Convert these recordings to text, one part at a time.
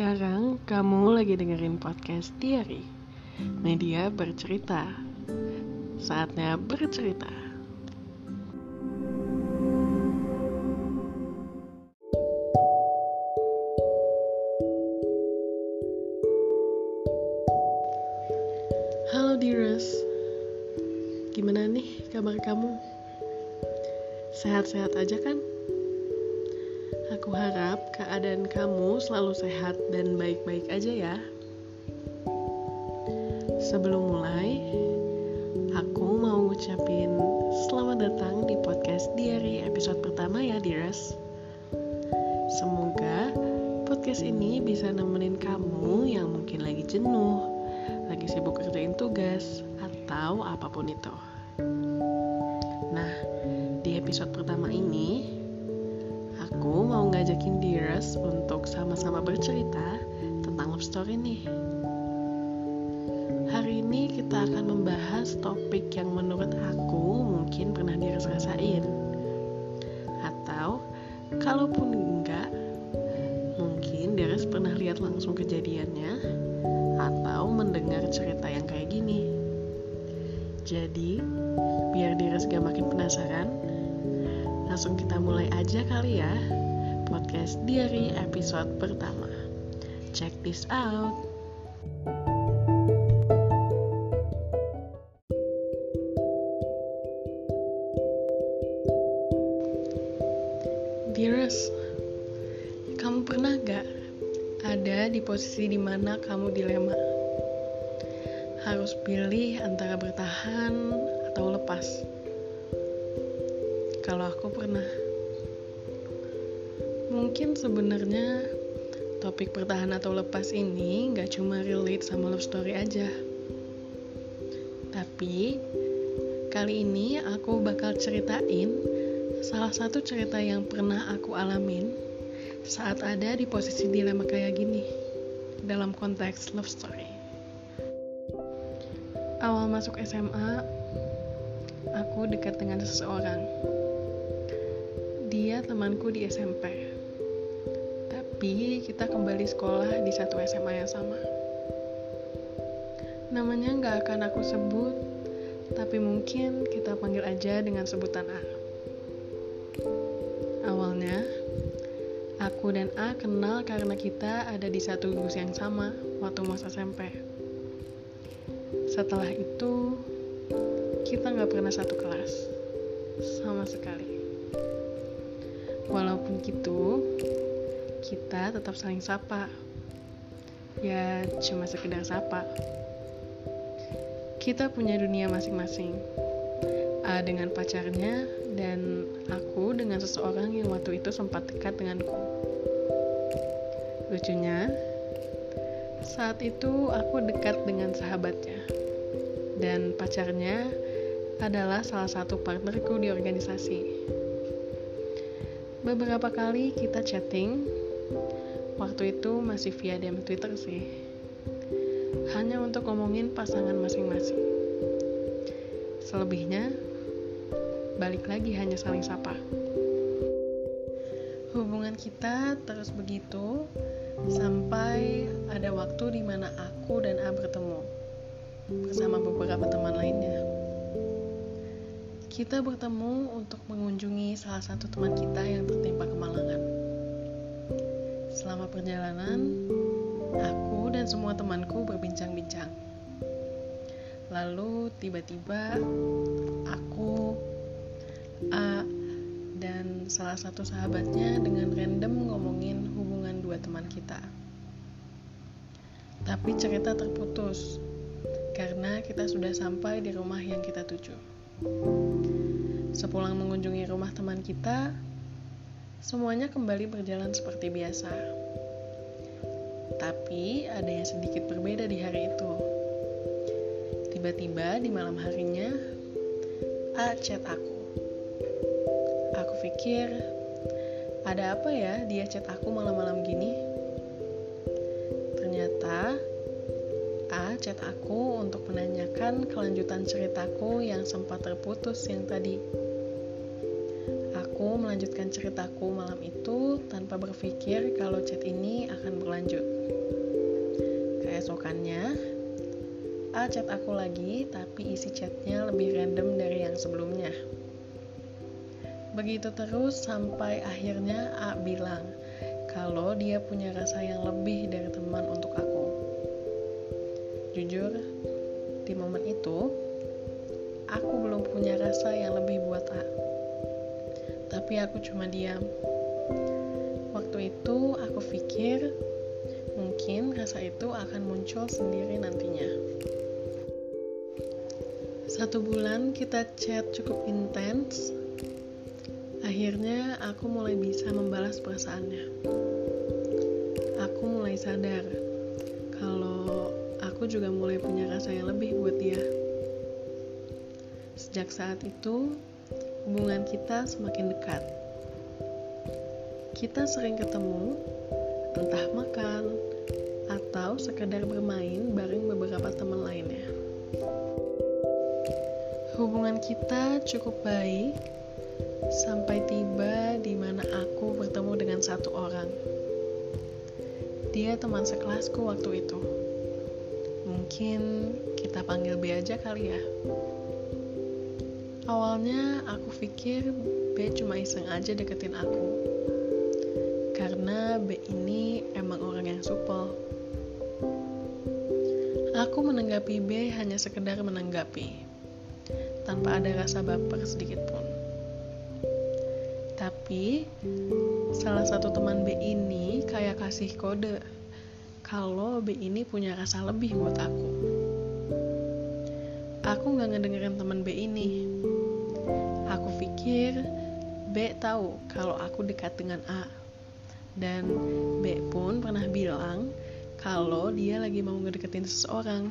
Sekarang kamu lagi dengerin podcast Diary Media bercerita Saatnya bercerita Halo Dearest Gimana nih kabar kamu? Sehat-sehat aja kan? Aku harap keadaan kamu selalu sehat dan baik-baik aja ya. Sebelum mulai, aku mau ngucapin selamat datang di podcast Diary episode pertama ya, Dearest. Semoga podcast ini bisa nemenin kamu yang mungkin lagi jenuh, lagi sibuk kerjain tugas, atau apa pun itu. Nah, di episode pertama ini, aku mau ngajakin Dearest untuk sama-sama bercerita tentang love story nih. Hari ini kita akan membahas topik yang menurut aku mungkin pernah Dearest rasain. Atau kalaupun enggak, mungkin Dearest pernah lihat langsung kejadiannya atau mendengar cerita yang kayak gini. Jadi, biar Dearest gak makin penasaran, Langsung kita mulai aja kali ya podcast Diary episode pertama. Check this out. Dearest, kamu pernah gak ada di posisi di mana kamu dilema? Harus pilih antara bertahan atau lepas kalau aku pernah. Mungkin sebenarnya topik bertahan atau lepas ini nggak cuma relate sama love story aja. Tapi kali ini aku bakal ceritain salah satu cerita yang pernah aku alamin saat ada di posisi dilema kayak gini dalam konteks love story. Awal masuk SMA, aku dekat dengan seseorang dia temanku di SMP. Tapi kita kembali sekolah di satu SMA yang sama. Namanya nggak akan aku sebut, tapi mungkin kita panggil aja dengan sebutan A. Awalnya, aku dan A kenal karena kita ada di satu bus yang sama waktu masa SMP. Setelah itu, kita nggak pernah satu kelas sama sekali. Walaupun gitu, kita tetap saling sapa. Ya, cuma sekedar sapa. Kita punya dunia masing-masing. A dengan pacarnya dan aku dengan seseorang yang waktu itu sempat dekat denganku. Lucunya, saat itu aku dekat dengan sahabatnya dan pacarnya adalah salah satu partnerku di organisasi. Beberapa kali kita chatting, waktu itu masih via DM Twitter sih. Hanya untuk ngomongin pasangan masing-masing. Selebihnya, balik lagi hanya saling sapa. Hubungan kita terus begitu sampai ada waktu di mana aku dan A bertemu bersama beberapa teman lainnya kita bertemu untuk mengunjungi salah satu teman kita yang tertimpa kemalangan. Selama perjalanan, aku dan semua temanku berbincang-bincang. Lalu tiba-tiba aku, A, dan salah satu sahabatnya dengan random ngomongin hubungan dua teman kita. Tapi cerita terputus karena kita sudah sampai di rumah yang kita tuju. Sepulang mengunjungi rumah teman kita, semuanya kembali berjalan seperti biasa. Tapi ada yang sedikit berbeda di hari itu. Tiba-tiba di malam harinya, A chat aku. Aku pikir, ada apa ya dia chat aku malam-malam gini? Ternyata chat aku untuk menanyakan kelanjutan ceritaku yang sempat terputus yang tadi. Aku melanjutkan ceritaku malam itu tanpa berpikir kalau chat ini akan berlanjut. Keesokannya, A chat aku lagi, tapi isi chatnya lebih random dari yang sebelumnya. Begitu terus sampai akhirnya A bilang kalau dia punya rasa yang lebih dari teman untuk. Jujur, di momen itu, aku belum punya rasa yang lebih buat A tapi aku cuma diam. Waktu itu aku pikir mungkin rasa itu akan muncul sendiri nantinya. Satu bulan kita chat cukup intens. Akhirnya aku mulai bisa membalas perasaannya. Aku mulai sadar juga mulai punya rasa yang lebih buat dia. Sejak saat itu, hubungan kita semakin dekat. Kita sering ketemu, entah makan atau sekedar bermain bareng beberapa teman lainnya. Hubungan kita cukup baik sampai tiba di mana aku bertemu dengan satu orang. Dia teman sekelasku waktu itu. Mungkin kita panggil B aja kali ya. Awalnya aku pikir B cuma iseng aja deketin aku. Karena B ini emang orang yang supel. Aku menanggapi B hanya sekedar menanggapi, tanpa ada rasa baper sedikit pun. Tapi, salah satu teman B ini kayak kasih kode kalau B ini punya rasa lebih buat aku. Aku nggak ngedengerin teman B ini, Aku pikir B tahu kalau aku dekat dengan A. Dan B pun pernah bilang kalau dia lagi mau ngedeketin seseorang.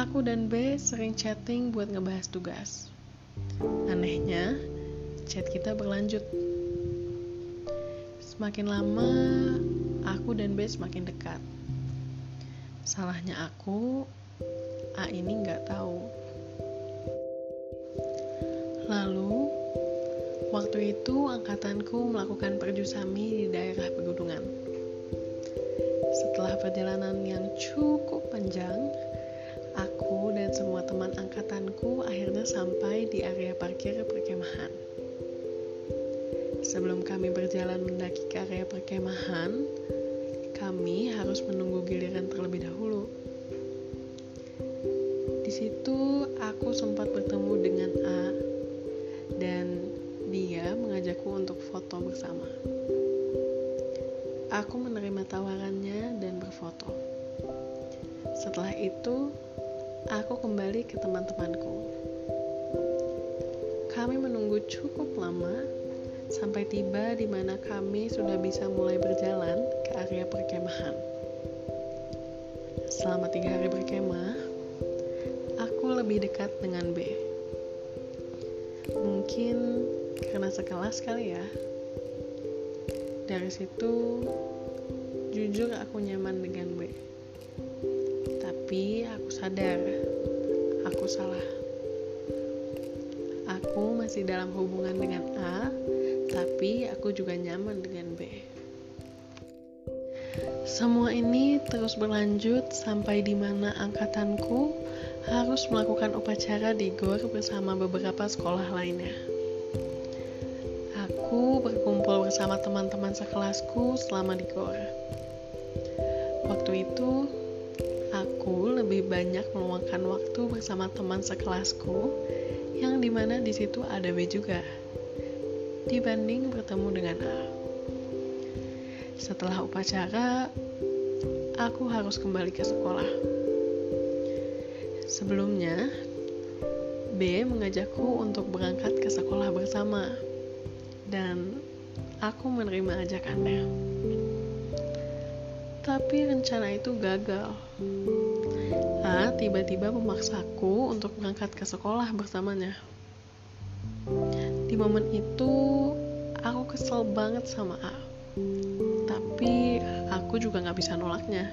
Aku dan B sering chatting buat ngebahas tugas. Anehnya, chat kita berlanjut. Semakin lama, aku dan B semakin dekat. Salahnya aku, A ini nggak tahu Lalu, waktu itu angkatanku melakukan perjusami di daerah pegunungan. Setelah perjalanan yang cukup panjang, aku dan semua teman angkatanku akhirnya sampai di area parkir. Sebelum kami berjalan mendaki ke area perkemahan, kami harus menunggu giliran terlebih dahulu. Di situ aku sempat bertemu dengan A dan dia mengajakku untuk foto bersama. Aku menerima tawarannya dan berfoto. Setelah itu, aku kembali ke teman-temanku. Kami menunggu cukup lama sampai tiba di mana kami sudah bisa mulai berjalan ke area perkemahan. Selama tiga hari berkemah, aku lebih dekat dengan B. Mungkin karena sekelas kali ya. Dari situ jujur aku nyaman dengan B. Tapi aku sadar aku salah. Aku masih dalam hubungan dengan A tapi aku juga nyaman dengan B semua ini terus berlanjut sampai di mana angkatanku harus melakukan upacara di GOR bersama beberapa sekolah lainnya. Aku berkumpul bersama teman-teman sekelasku selama di GOR. Waktu itu, aku lebih banyak meluangkan waktu bersama teman sekelasku yang di mana di situ ada B juga, dibanding bertemu dengan A. Setelah upacara, aku harus kembali ke sekolah. Sebelumnya, B mengajakku untuk berangkat ke sekolah bersama, dan aku menerima ajakannya. Tapi rencana itu gagal. A tiba-tiba memaksaku untuk berangkat ke sekolah bersamanya. Di momen itu, aku kesel banget sama A. Tapi aku juga gak bisa nolaknya.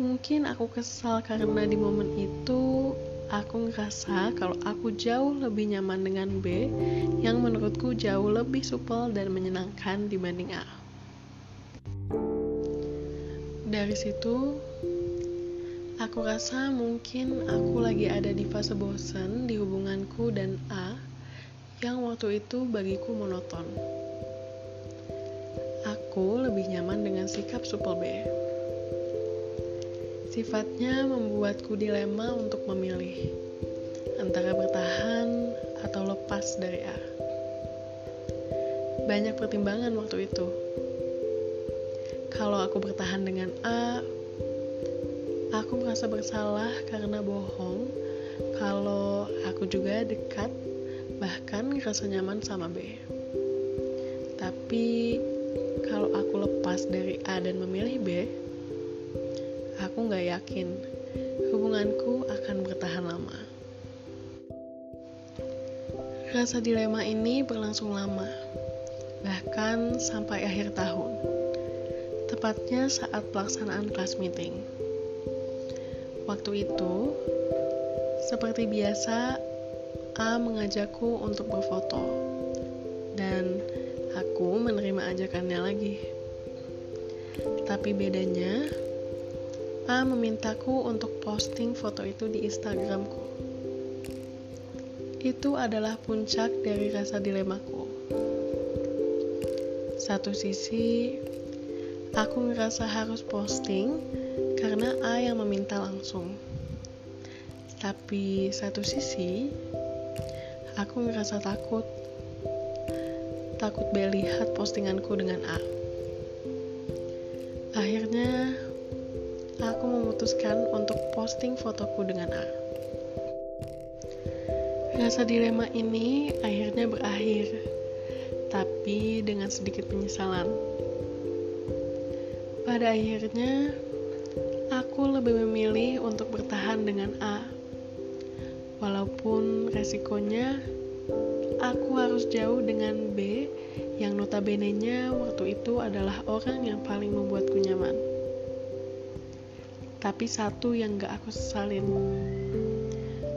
Mungkin aku kesal karena di momen itu aku ngerasa kalau aku jauh lebih nyaman dengan B yang menurutku jauh lebih supel dan menyenangkan dibanding A. Dari situ, aku rasa mungkin aku lagi ada di fase bosan di hubunganku dan A yang waktu itu bagiku monoton. Aku lebih nyaman dengan sikap supel B. Sifatnya membuatku dilema untuk memilih antara bertahan atau lepas dari A. Banyak pertimbangan waktu itu kalau aku bertahan dengan A, aku merasa bersalah karena bohong. Kalau aku juga dekat, bahkan ngerasa nyaman sama B. Tapi kalau aku lepas dari A dan memilih B, aku nggak yakin hubunganku akan bertahan lama. Rasa dilema ini berlangsung lama, bahkan sampai akhir tahun tepatnya saat pelaksanaan kelas meeting. Waktu itu, seperti biasa, A mengajakku untuk berfoto, dan aku menerima ajakannya lagi. Tapi bedanya, A memintaku untuk posting foto itu di Instagramku. Itu adalah puncak dari rasa dilemaku. Satu sisi, Aku ngerasa harus posting karena A yang meminta langsung. Tapi satu sisi, aku ngerasa takut. Takut B lihat postinganku dengan A. Akhirnya, aku memutuskan untuk posting fotoku dengan A. Rasa dilema ini akhirnya berakhir, tapi dengan sedikit penyesalan. Pada akhirnya, aku lebih memilih untuk bertahan dengan A. Walaupun resikonya, aku harus jauh dengan B yang notabene-nya waktu itu adalah orang yang paling membuatku nyaman. Tapi satu yang gak aku sesalin.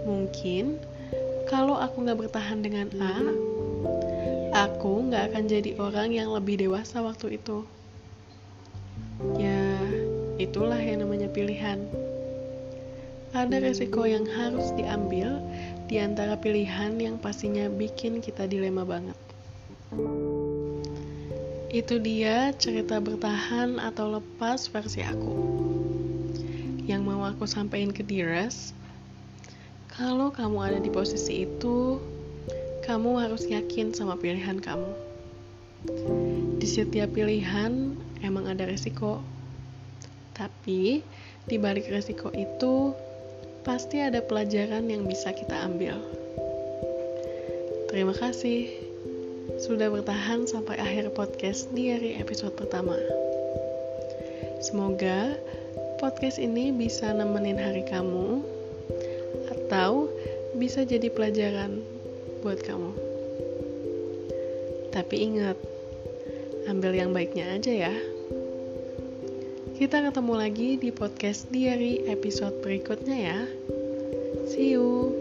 Mungkin, kalau aku gak bertahan dengan A, aku gak akan jadi orang yang lebih dewasa waktu itu. Ya, itulah yang namanya pilihan. Ada resiko yang harus diambil di antara pilihan yang pastinya bikin kita dilema banget. Itu dia cerita bertahan atau lepas versi aku. Yang mau aku sampaikan ke Diras, kalau kamu ada di posisi itu, kamu harus yakin sama pilihan kamu. Di setiap pilihan emang ada resiko. Tapi di balik resiko itu pasti ada pelajaran yang bisa kita ambil. Terima kasih sudah bertahan sampai akhir podcast di hari episode pertama. Semoga podcast ini bisa nemenin hari kamu atau bisa jadi pelajaran buat kamu. Tapi ingat, ambil yang baiknya aja ya. Kita ketemu lagi di podcast diary episode berikutnya ya. See you.